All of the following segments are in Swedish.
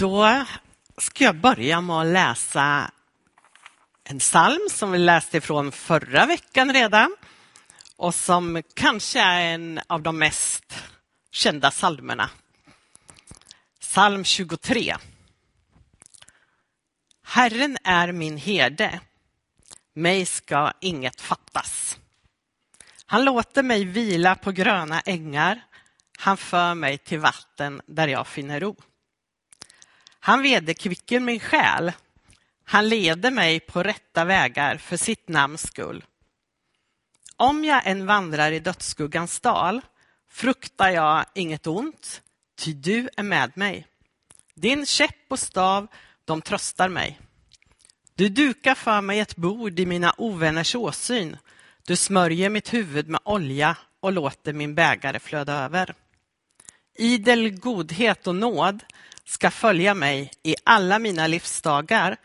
Då ska jag börja med att läsa en psalm som vi läste ifrån förra veckan redan och som kanske är en av de mest kända psalmerna. Psalm 23. Herren är min herde, mig ska inget fattas. Han låter mig vila på gröna ängar, han för mig till vatten där jag finner ro. Han vederkvicker min själ. Han leder mig på rätta vägar för sitt namns skull. Om jag än vandrar i dödsskuggans dal fruktar jag inget ont, ty du är med mig. Din käpp och stav, de tröstar mig. Du dukar för mig ett bord i mina ovänners åsyn. Du smörjer mitt huvud med olja och låter min bägare flöda över. Idel godhet och nåd ska följa mig i alla mina livsdagar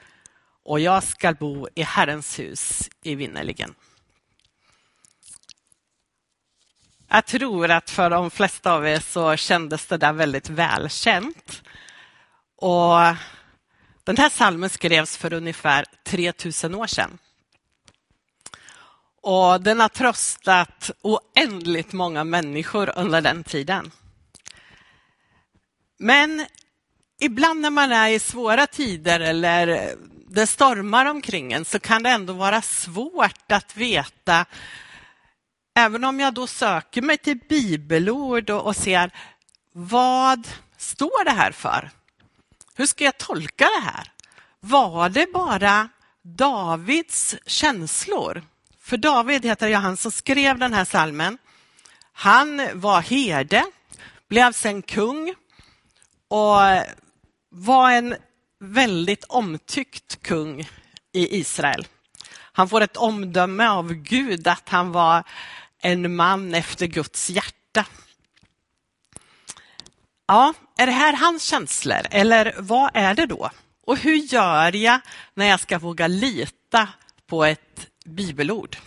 och jag ska bo i Herrens hus evinnerligen. Jag tror att för de flesta av er så kändes det där väldigt välkänt. Och den här salmen skrevs för ungefär 3000 år sedan. Och den har tröstat oändligt många människor under den tiden. Men ibland när man är i svåra tider eller det stormar omkring en så kan det ändå vara svårt att veta, även om jag då söker mig till bibelord och, och ser vad står det här för? Hur ska jag tolka det här? Var det bara Davids känslor? För David heter ju han som skrev den här salmen. Han var herde, blev sen kung och var en väldigt omtyckt kung i Israel. Han får ett omdöme av Gud att han var en man efter Guds hjärta. Ja, är det här hans känslor eller vad är det då? Och hur gör jag när jag ska våga lita på ett bibelord?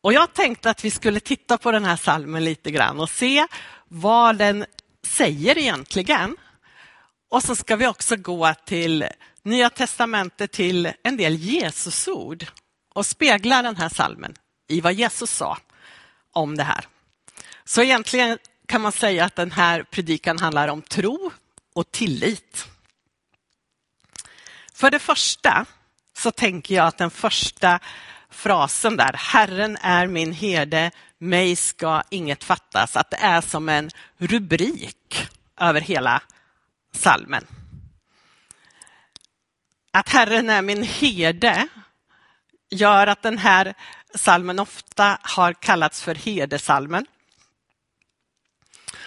Och jag tänkte att vi skulle titta på den här salmen lite grann och se vad den säger egentligen. Och så ska vi också gå till Nya testamentet till en del Jesusord och spegla den här salmen i vad Jesus sa om det här. Så egentligen kan man säga att den här predikan handlar om tro och tillit. För det första så tänker jag att den första frasen där, Herren är min herde, mig ska inget fattas, att det är som en rubrik över hela salmen. Att Herren är min herde gör att den här salmen ofta har kallats för herdesalmen.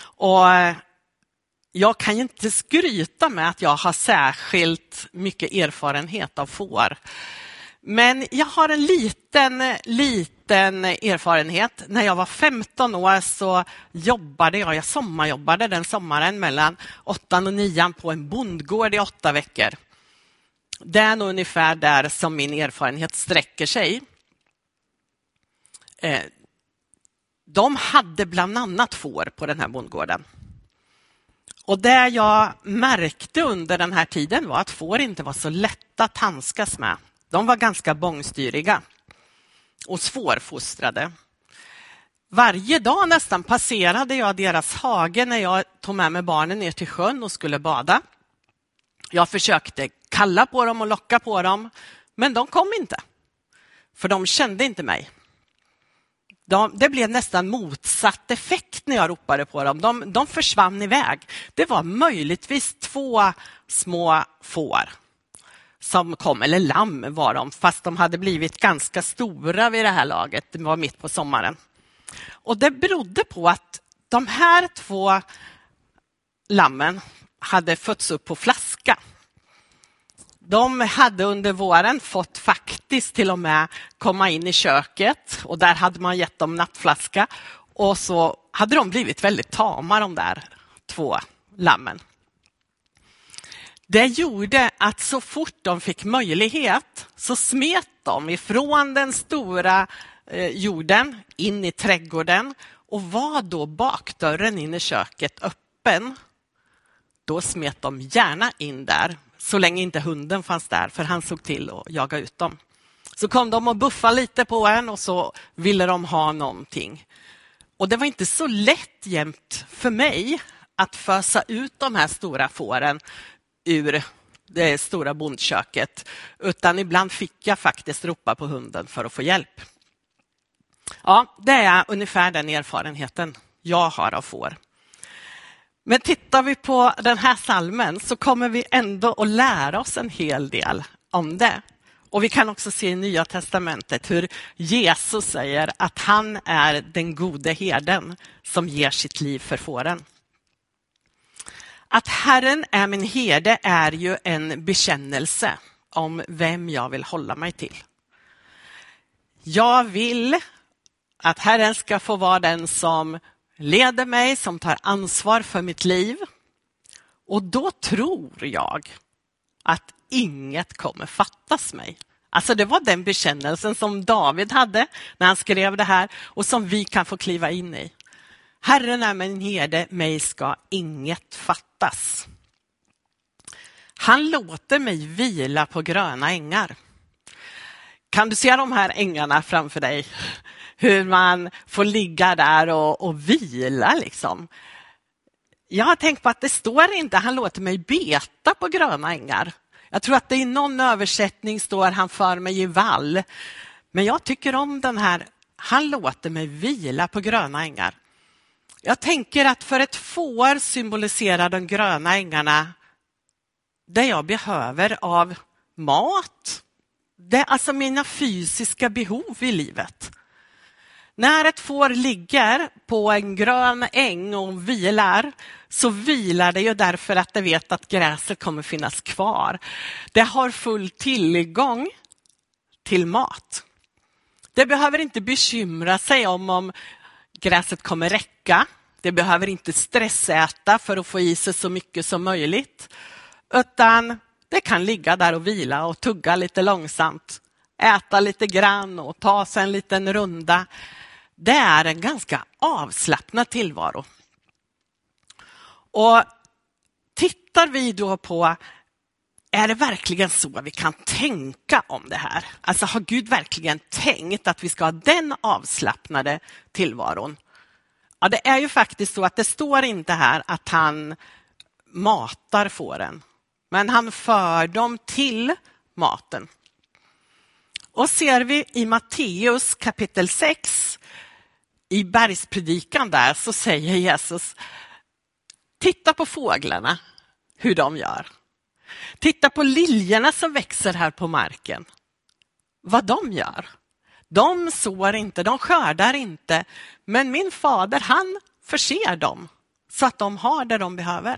Och jag kan ju inte skryta med att jag har särskilt mycket erfarenhet av får. Men jag har en liten, liten erfarenhet. När jag var 15 år så jobbade jag, jag sommarjobbade den sommaren mellan åttan och nian på en bondgård i åtta veckor. Det är nog ungefär där som min erfarenhet sträcker sig. Eh, de hade bland annat får på den här bondgården. Och det jag märkte under den här tiden var att får inte var så lätta att handskas med. De var ganska bångstyriga och svårfostrade. Varje dag nästan passerade jag deras hage när jag tog med mig barnen ner till sjön och skulle bada. Jag försökte kalla på dem och locka på dem, men de kom inte. För de kände inte mig. De, det blev nästan motsatt effekt när jag ropade på dem. De, de försvann iväg. Det var möjligtvis två små får som kom, eller lamm var de, fast de hade blivit ganska stora vid det här laget. Det var mitt på sommaren. Och det berodde på att de här två lammen hade fötts upp på flaska. De hade under våren fått faktiskt till och med komma in i köket och där hade man gett dem nattflaska och så hade de blivit väldigt tama de där två lammen. Det gjorde att så fort de fick möjlighet så smet de ifrån den stora eh, jorden in i trädgården och var då bakdörren in i köket öppen då smet de gärna in där, så länge inte hunden fanns där, för han såg till att jaga ut dem. Så kom de och buffade lite på en och så ville de ha någonting. Och det var inte så lätt jämt för mig att fösa ut de här stora fåren ur det stora bondköket, utan ibland fick jag faktiskt ropa på hunden för att få hjälp. Ja, det är ungefär den erfarenheten jag har av får. Men tittar vi på den här salmen så kommer vi ändå att lära oss en hel del om det. Och vi kan också se i Nya testamentet hur Jesus säger att han är den gode herden som ger sitt liv för fåren. Att Herren är min herde är ju en bekännelse om vem jag vill hålla mig till. Jag vill att Herren ska få vara den som leder mig, som tar ansvar för mitt liv. Och då tror jag att inget kommer fattas mig. Alltså det var den bekännelsen som David hade när han skrev det här och som vi kan få kliva in i. Herren är min herde, mig ska inget fattas. Han låter mig vila på gröna ängar. Kan du se de här ängarna framför dig? Hur man får ligga där och, och vila liksom. Jag har tänkt på att det står inte han låter mig beta på gröna ängar. Jag tror att det i någon översättning står han för mig i vall. Men jag tycker om den här, han låter mig vila på gröna ängar. Jag tänker att för ett får symboliserar de gröna ängarna det jag behöver av mat. Det är alltså mina fysiska behov i livet. När ett får ligger på en grön äng och vilar så vilar det ju därför att det vet att gräset kommer finnas kvar. Det har full tillgång till mat. Det behöver inte bekymra sig om om gräset kommer räcka. Det behöver inte stressäta för att få i sig så mycket som möjligt. Utan det kan ligga där och vila och tugga lite långsamt. Äta lite grann och ta sig en liten runda. Det är en ganska avslappnad tillvaro. Och tittar vi då på är det verkligen så vi kan tänka om det här? Alltså har Gud verkligen tänkt att vi ska ha den avslappnade tillvaron? Ja, det är ju faktiskt så att det står inte här att han matar fåren, men han för dem till maten. Och ser vi i Matteus kapitel 6, i bergspredikan där, så säger Jesus, titta på fåglarna, hur de gör. Titta på liljorna som växer här på marken, vad de gör. De sår inte, de skördar inte, men min fader han förser dem så att de har det de behöver.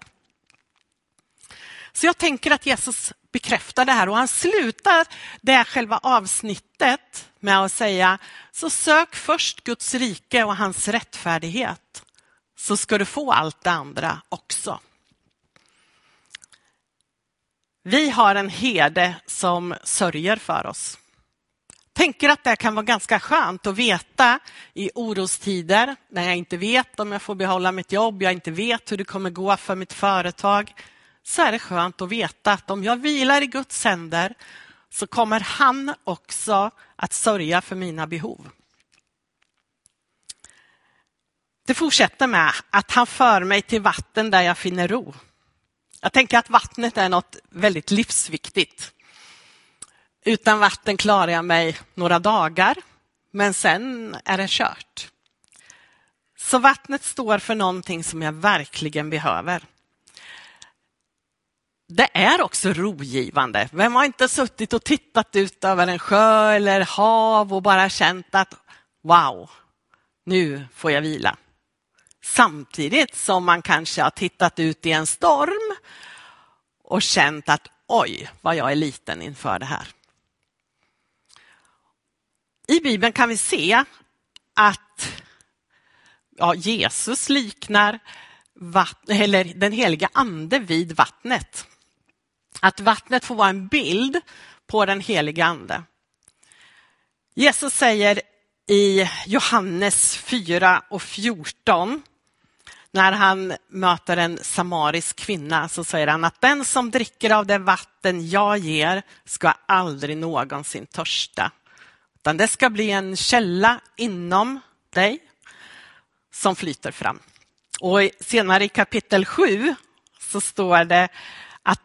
Så jag tänker att Jesus bekräftar det här och han slutar det själva avsnittet med att säga så sök först Guds rike och hans rättfärdighet så ska du få allt det andra också. Vi har en herde som sörjer för oss tänker att det kan vara ganska skönt att veta i orostider när jag inte vet om jag får behålla mitt jobb, jag inte vet hur det kommer gå för mitt företag. Så är det skönt att veta att om jag vilar i Guds händer så kommer han också att sörja för mina behov. Det fortsätter med att han för mig till vatten där jag finner ro. Jag tänker att vattnet är något väldigt livsviktigt. Utan vatten klarar jag mig några dagar, men sen är det kört. Så vattnet står för någonting som jag verkligen behöver. Det är också rogivande. Vem har inte suttit och tittat ut över en sjö eller hav och bara känt att wow, nu får jag vila. Samtidigt som man kanske har tittat ut i en storm och känt att oj, vad jag är liten inför det här. I Bibeln kan vi se att ja, Jesus liknar vatten, eller den heliga ande vid vattnet. Att vattnet får vara en bild på den heliga ande. Jesus säger i Johannes 4 och 14 när han möter en samarisk kvinna så säger han att den som dricker av det vatten jag ger ska aldrig någonsin törsta. Utan det ska bli en källa inom dig som flyter fram. Och senare i kapitel 7 så står det att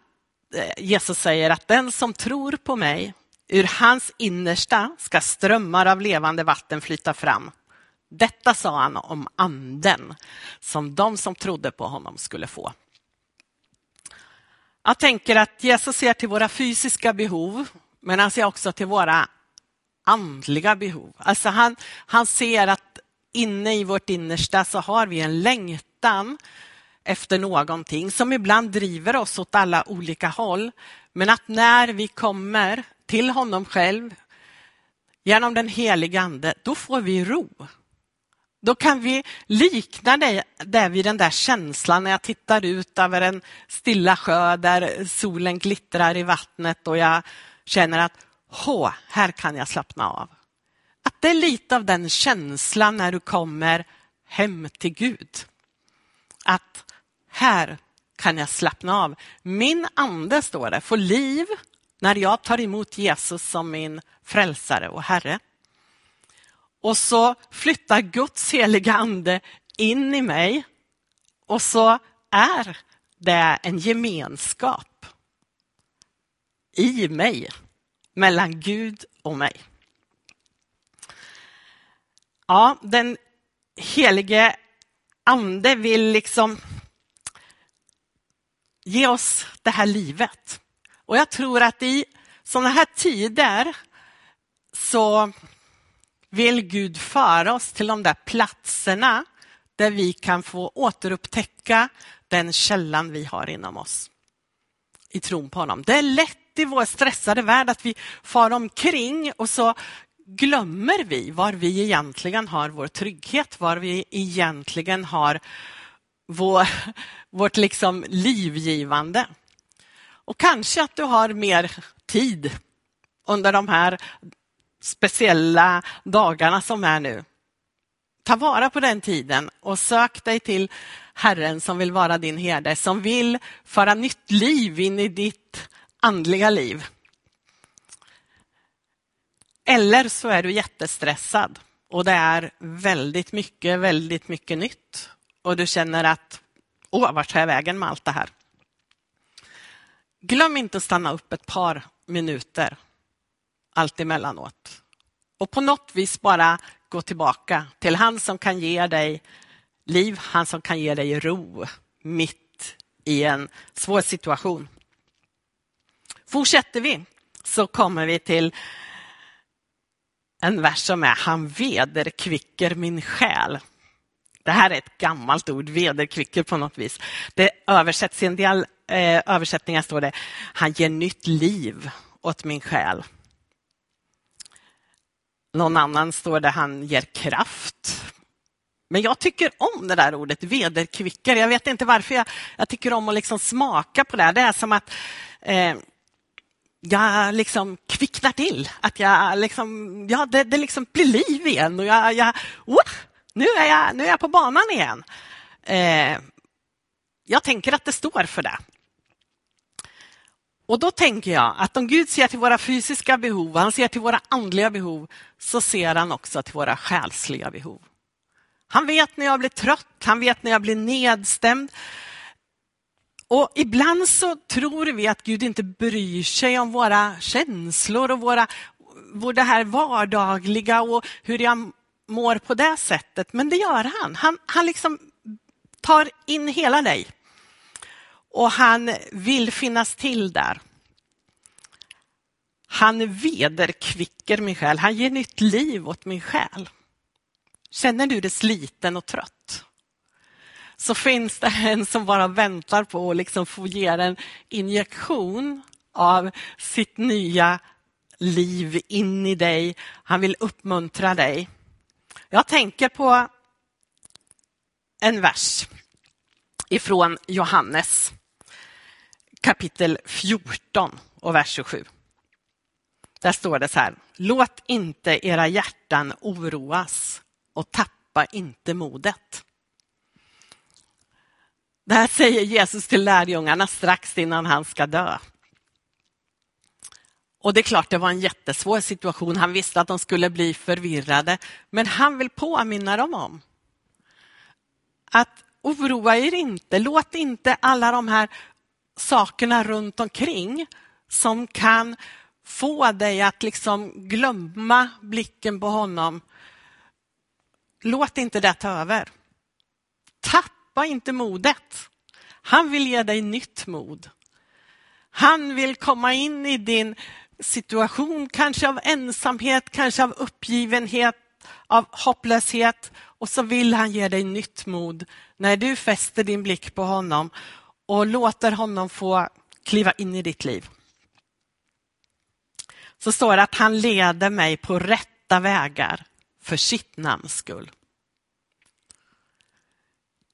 eh, Jesus säger att den som tror på mig, ur hans innersta ska strömmar av levande vatten flyta fram. Detta sa han om anden som de som trodde på honom skulle få. Jag tänker att Jesus ser till våra fysiska behov, men han ser också till våra andliga behov. Alltså han, han ser att inne i vårt innersta så har vi en längtan efter någonting som ibland driver oss åt alla olika håll. Men att när vi kommer till honom själv genom den heliga ande, då får vi ro. Då kan vi likna det, det vid den där känslan när jag tittar ut över en stilla sjö där solen glittrar i vattnet och jag känner att Hå, här kan jag slappna av. Att det är lite av den känslan när du kommer hem till Gud. Att här kan jag slappna av. Min ande, står det, får liv när jag tar emot Jesus som min frälsare och Herre. Och så flyttar Guds heliga ande in i mig och så är det en gemenskap i mig, mellan Gud och mig. Ja, den helige ande vill liksom ge oss det här livet. Och jag tror att i sådana här tider så vill Gud föra oss till de där platserna där vi kan få återupptäcka den källan vi har inom oss i tron på honom. Det är lätt i vår stressade värld att vi far omkring och så glömmer vi var vi egentligen har vår trygghet, var vi egentligen har vår, vårt liksom livgivande. Och kanske att du har mer tid under de här speciella dagarna som är nu. Ta vara på den tiden och sök dig till Herren som vill vara din herde, som vill föra nytt liv in i ditt andliga liv. Eller så är du jättestressad och det är väldigt mycket, väldigt mycket nytt och du känner att åh, vart tar jag vägen med allt det här? Glöm inte att stanna upp ett par minuter allt emellanåt. Och på något vis bara gå tillbaka till han som kan ge dig liv, han som kan ge dig ro mitt i en svår situation. Fortsätter vi så kommer vi till en vers som är Han vederkvicker min själ. Det här är ett gammalt ord, vederkvicker på något vis. Det översätts i en del eh, översättningar står det Han ger nytt liv åt min själ. Någon annan står det Han ger kraft. Men jag tycker om det där ordet vederkvicker. Jag vet inte varför jag, jag tycker om att liksom smaka på det. Det är som att eh, jag liksom kvicknar till. Att jag liksom, ja, det, det liksom blir liv igen och jag, jag oh, nu, är jag, nu är jag på banan igen. Eh, jag tänker att det står för det. Och då tänker jag att om Gud ser till våra fysiska behov, han ser till våra andliga behov, så ser han också till våra själsliga behov. Han vet när jag blir trött, han vet när jag blir nedstämd. Och ibland så tror vi att Gud inte bryr sig om våra känslor och våra, det här vardagliga och hur jag mår på det sättet. Men det gör han. Han, han liksom tar in hela dig. Och han vill finnas till där. Han vederkvicker min själ. Han ger nytt liv åt min själ. Känner du dig sliten och trött? Så finns det en som bara väntar på att liksom få ge en injektion av sitt nya liv in i dig. Han vill uppmuntra dig. Jag tänker på en vers ifrån Johannes kapitel 14 och vers 27. Där står det så här. Låt inte era hjärtan oroas och tappa inte modet. Det här säger Jesus till lärjungarna strax innan han ska dö. Och det är klart, det var en jättesvår situation. Han visste att de skulle bli förvirrade, men han vill påminna dem om att oroa er inte. Låt inte alla de här sakerna runt omkring som kan få dig att liksom glömma blicken på honom. Låt inte det ta över. Tappa inte modet. Han vill ge dig nytt mod. Han vill komma in i din situation, kanske av ensamhet, kanske av uppgivenhet, av hopplöshet och så vill han ge dig nytt mod när du fäster din blick på honom och låter honom få kliva in i ditt liv. Så står det att han leder mig på rätta vägar för sitt namns skull.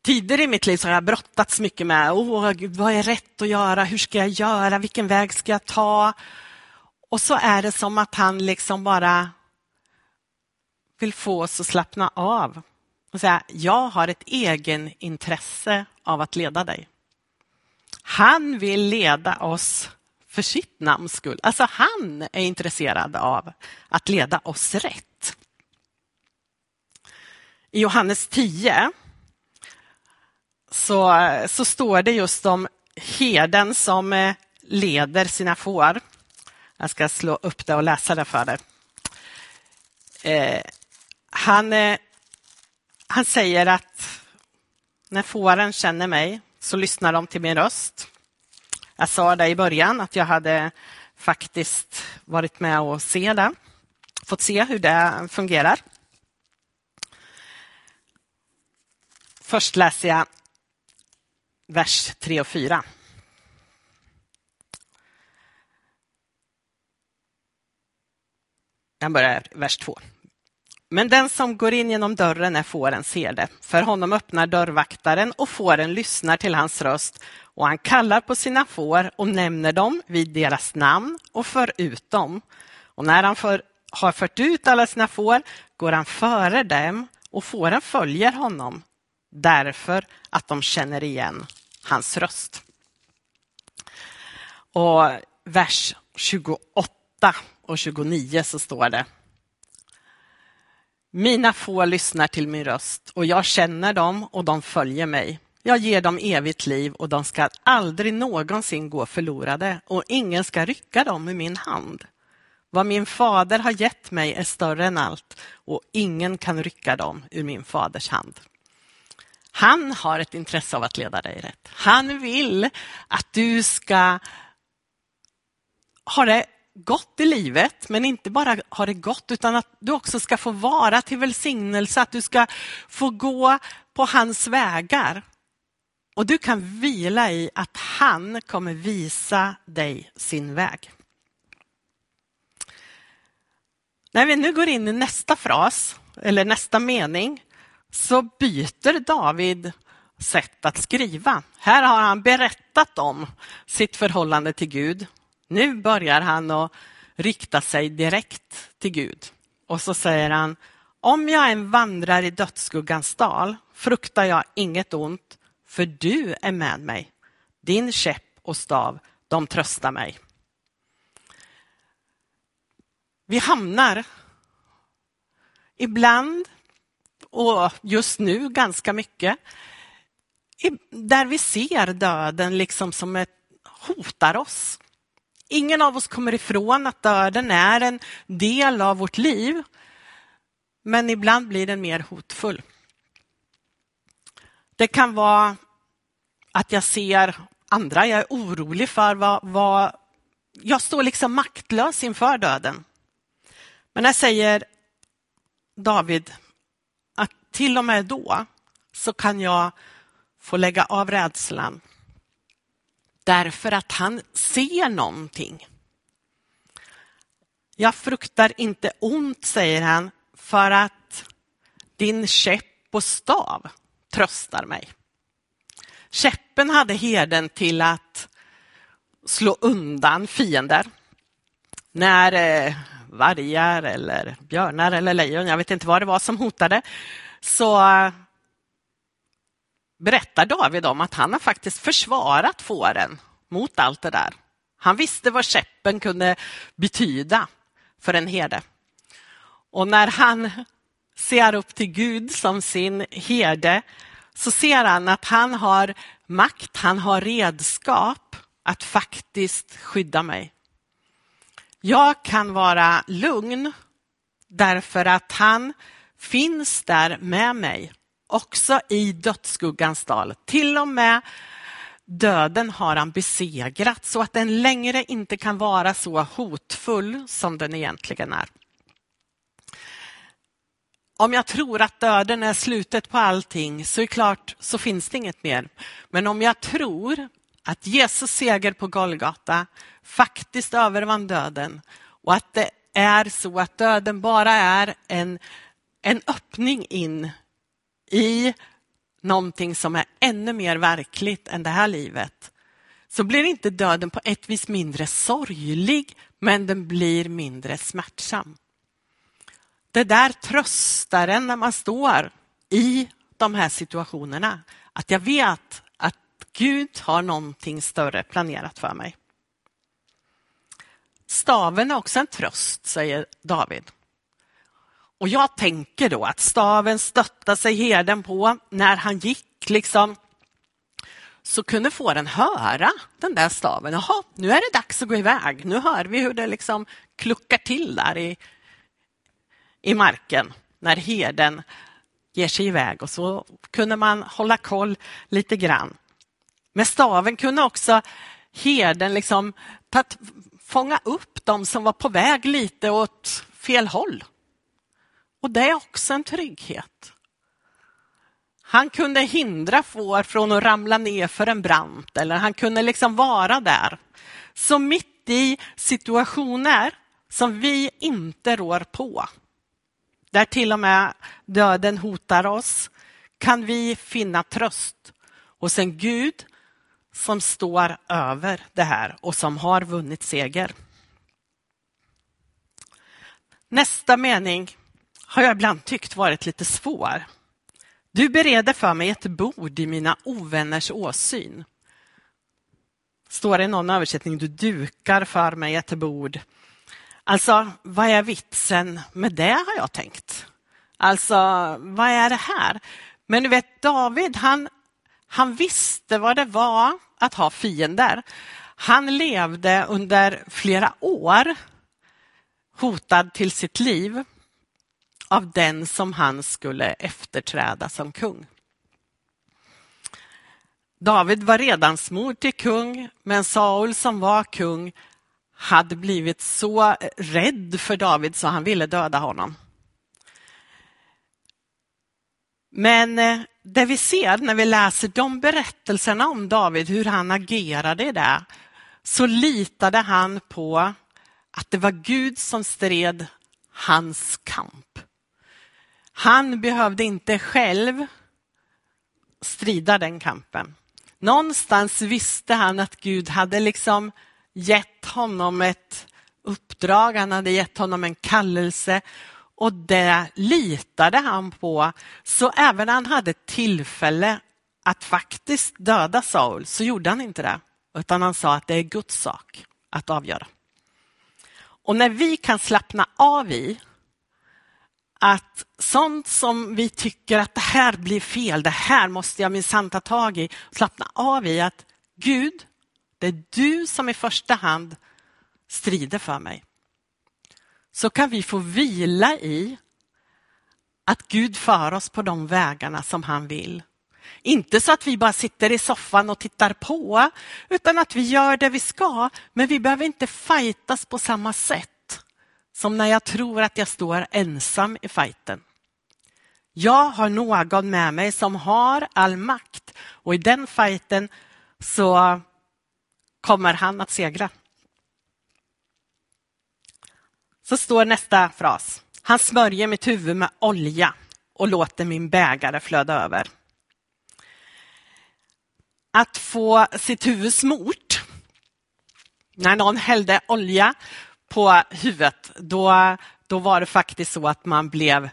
Tider i mitt liv så har jag brottats mycket med oh, Gud, vad är rätt att göra, hur ska jag göra, vilken väg ska jag ta? Och så är det som att han liksom bara vill få oss att slappna av och säga, jag har ett egen intresse av att leda dig. Han vill leda oss för sitt namns skull. Alltså han är intresserad av att leda oss rätt. I Johannes 10 så, så står det just om herden som eh, leder sina får. Jag ska slå upp det och läsa det för dig. Eh, han, eh, han säger att när fåren känner mig så lyssnar de till min röst. Jag sa det i början att jag hade faktiskt varit med och se det, fått se hur det fungerar. Först läser jag vers 3 och 4. Jag börjar vers 2. Men den som går in genom dörren är fårens herde. För honom öppnar dörrvaktaren och fåren lyssnar till hans röst och han kallar på sina får och nämner dem vid deras namn och för ut dem. Och när han för, har fört ut alla sina får går han före dem och fåren följer honom därför att de känner igen hans röst. Och vers 28 och 29 så står det mina få lyssnar till min röst och jag känner dem och de följer mig. Jag ger dem evigt liv och de ska aldrig någonsin gå förlorade och ingen ska rycka dem ur min hand. Vad min fader har gett mig är större än allt och ingen kan rycka dem ur min faders hand. Han har ett intresse av att leda dig rätt. Han vill att du ska ha det gott i livet, men inte bara ha det gott utan att du också ska få vara till välsignelse, att du ska få gå på hans vägar. Och du kan vila i att han kommer visa dig sin väg. När vi nu går in i nästa fras, eller nästa mening, så byter David sätt att skriva. Här har han berättat om sitt förhållande till Gud nu börjar han att rikta sig direkt till Gud. Och så säger han, om jag än vandrar i dödsskuggans dal fruktar jag inget ont, för du är med mig. Din käpp och stav, de tröstar mig. Vi hamnar ibland, och just nu ganska mycket, där vi ser döden liksom som ett hotar oss. Ingen av oss kommer ifrån att döden är en del av vårt liv, men ibland blir den mer hotfull. Det kan vara att jag ser andra, jag är orolig för vad, vad jag står liksom maktlös inför döden. Men här säger David till och med då så kan jag få lägga av rädslan därför att han ser någonting. Jag fruktar inte ont, säger han, för att din käpp och stav tröstar mig. Käppen hade herden till att slå undan fiender. När eh, vargar eller björnar eller lejon, jag vet inte vad det var som hotade, så berättar David om att han har faktiskt försvarat fåren mot allt det där. Han visste vad käppen kunde betyda för en herde. Och när han ser upp till Gud som sin herde så ser han att han har makt, han har redskap att faktiskt skydda mig. Jag kan vara lugn därför att han finns där med mig, också i dödsskuggans dal. Till och med döden har han besegrat så att den längre inte kan vara så hotfull som den egentligen är. Om jag tror att döden är slutet på allting så är det klart så finns det inget mer. Men om jag tror att Jesus seger på Golgata faktiskt övervann döden och att det är så att döden bara är en, en öppning in i någonting som är ännu mer verkligt än det här livet så blir inte döden på ett vis mindre sorglig men den blir mindre smärtsam. Det där tröstar en när man står i de här situationerna. Att jag vet att Gud har någonting större planerat för mig. Staven är också en tröst, säger David. Och jag tänker då att staven stöttade sig herden på när han gick liksom så kunde fåren höra den där staven. Jaha, nu är det dags att gå iväg. Nu hör vi hur det liksom kluckar till där i, i marken när herden ger sig iväg och så kunde man hålla koll lite grann. Med staven kunde också herden liksom tatt, fånga upp dem som var på väg lite åt fel håll. Och det är också en trygghet. Han kunde hindra får från att ramla ner för en brant eller han kunde liksom vara där. Så mitt i situationer som vi inte rår på, där till och med döden hotar oss, kan vi finna tröst hos en Gud som står över det här och som har vunnit seger. Nästa mening har jag ibland tyckt varit lite svår. Du bereder för mig ett bord i mina ovänners åsyn. Står det i någon översättning, du dukar för mig ett bord. Alltså, vad är vitsen med det har jag tänkt. Alltså, vad är det här? Men du vet, David, han, han visste vad det var att ha fiender. Han levde under flera år hotad till sitt liv av den som han skulle efterträda som kung. David var redan smord till kung, men Saul som var kung hade blivit så rädd för David så han ville döda honom. Men eh, det vi ser när vi läser de berättelserna om David, hur han agerade i det, så litade han på att det var Gud som stred hans kamp. Han behövde inte själv strida den kampen. Någonstans visste han att Gud hade liksom gett honom ett uppdrag, han hade gett honom en kallelse och det litade han på. Så även när han hade tillfälle att faktiskt döda Saul så gjorde han inte det, utan han sa att det är Guds sak att avgöra. Och när vi kan slappna av i att sånt som vi tycker att det här blir fel, det här måste jag minsann ta tag i, slappna av i att Gud, det är du som i första hand strider för mig. Så kan vi få vila i att Gud för oss på de vägarna som han vill. Inte så att vi bara sitter i soffan och tittar på, utan att vi gör det vi ska. Men vi behöver inte fightas på samma sätt som när jag tror att jag står ensam i fighten. Jag har någon med mig som har all makt och i den fighten så kommer han att segra. Så står nästa fras. Han smörjer mitt huvud med olja och låter min bägare flöda över. Att få sitt huvud smort. När någon hällde olja på huvudet, då, då var det faktiskt så att man blev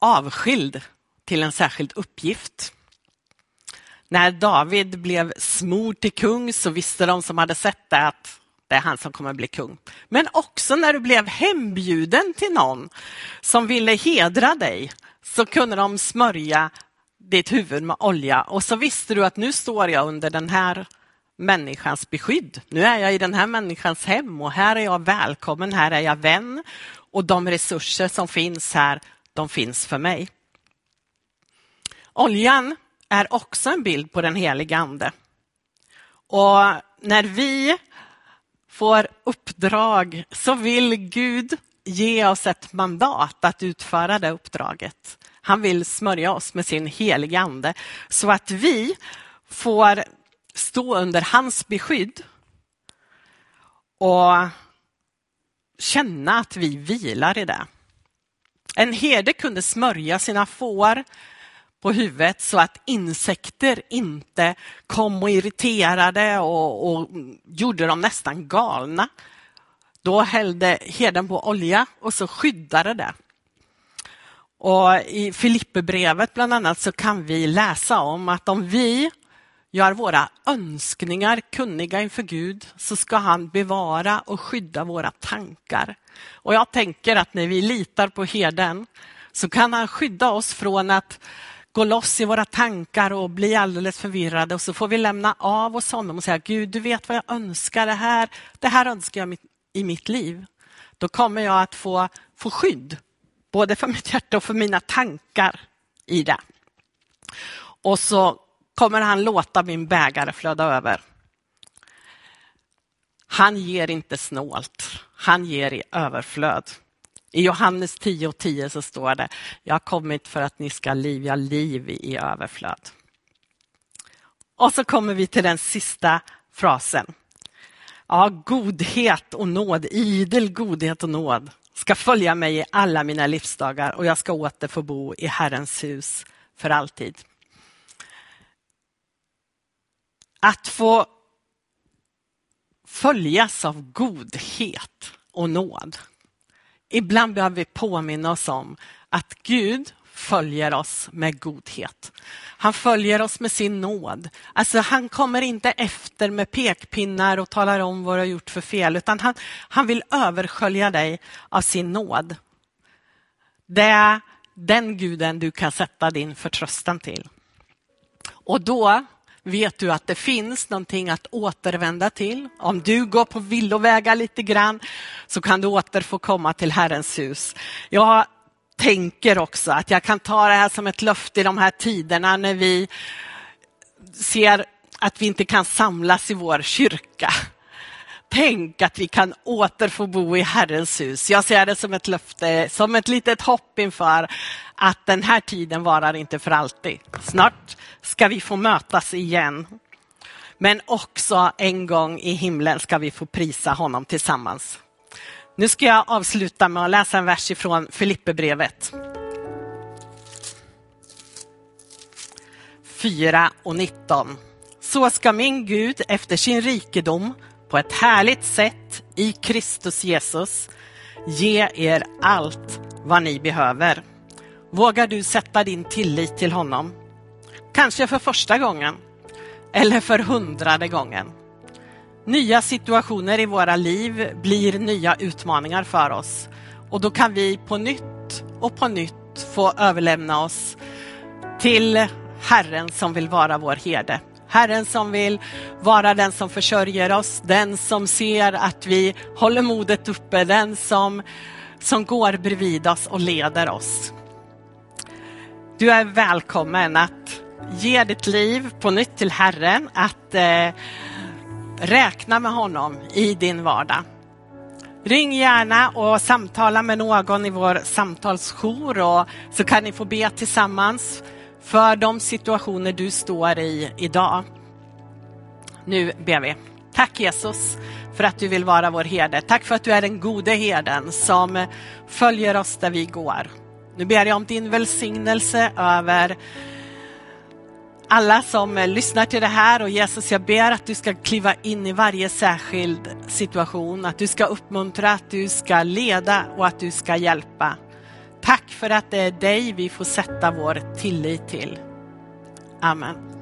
avskild till en särskild uppgift. När David blev smord till kung så visste de som hade sett det att det är han som kommer bli kung. Men också när du blev hembjuden till någon som ville hedra dig så kunde de smörja ditt huvud med olja och så visste du att nu står jag under den här människans beskydd. Nu är jag i den här människans hem och här är jag välkommen, här är jag vän och de resurser som finns här, de finns för mig. Oljan är också en bild på den heliga ande. Och när vi får uppdrag så vill Gud ge oss ett mandat att utföra det uppdraget. Han vill smörja oss med sin heliga ande så att vi får stå under hans beskydd och känna att vi vilar i det. En herde kunde smörja sina får på huvudet så att insekter inte kom och irriterade och, och gjorde dem nästan galna. Då hällde herden på olja och så skyddade det. Och I Filipperbrevet bland annat så kan vi läsa om att om vi gör våra önskningar kunniga inför Gud så ska han bevara och skydda våra tankar. Och jag tänker att när vi litar på herden så kan han skydda oss från att gå loss i våra tankar och bli alldeles förvirrade och så får vi lämna av oss honom och säga Gud, du vet vad jag önskar, det här, det här önskar jag i mitt liv. Då kommer jag att få, få skydd, både för mitt hjärta och för mina tankar i det. Och så kommer han låta min bägare flöda över. Han ger inte snålt, han ger i överflöd. I Johannes 10 och 10 så står det, jag har kommit för att ni ska livja liv i överflöd. Och så kommer vi till den sista frasen. Ja, godhet och nåd, idel godhet och nåd ska följa mig i alla mina livsdagar och jag ska åter få bo i Herrens hus för alltid. Att få följas av godhet och nåd. Ibland behöver vi påminna oss om att Gud följer oss med godhet. Han följer oss med sin nåd. Alltså han kommer inte efter med pekpinnar och talar om vad du har gjort för fel, utan han, han vill överskölja dig av sin nåd. Det är den guden du kan sätta din förtröstan till. Och då vet du att det finns någonting att återvända till. Om du går på villovägar lite grann så kan du åter få komma till Herrens hus. Jag tänker också att jag kan ta det här som ett löfte i de här tiderna när vi ser att vi inte kan samlas i vår kyrka. Tänk att vi kan åter få bo i Herrens hus. Jag ser det som ett löfte, som ett litet hopp inför att den här tiden varar inte för alltid. Snart ska vi få mötas igen. Men också en gång i himlen ska vi få prisa honom tillsammans. Nu ska jag avsluta med att läsa en vers ifrån Filipperbrevet. 4 och 19. Så ska min Gud efter sin rikedom på ett härligt sätt i Kristus Jesus ge er allt vad ni behöver. Vågar du sätta din tillit till honom? Kanske för första gången eller för hundrade gången. Nya situationer i våra liv blir nya utmaningar för oss och då kan vi på nytt och på nytt få överlämna oss till Herren som vill vara vår herde. Herren som vill vara den som försörjer oss, den som ser att vi håller modet uppe, den som, som går bredvid oss och leder oss. Du är välkommen att ge ditt liv på nytt till Herren, att eh, räkna med honom i din vardag. Ring gärna och samtala med någon i vår samtalsjour och så kan ni få be tillsammans för de situationer du står i idag. Nu ber vi. Tack Jesus för att du vill vara vår herde. Tack för att du är den gode herden som följer oss där vi går. Nu ber jag om din välsignelse över alla som eh, lyssnar till det här och Jesus, jag ber att du ska kliva in i varje särskild situation, att du ska uppmuntra, att du ska leda och att du ska hjälpa. Tack för att det är dig vi får sätta vår tillit till. Amen.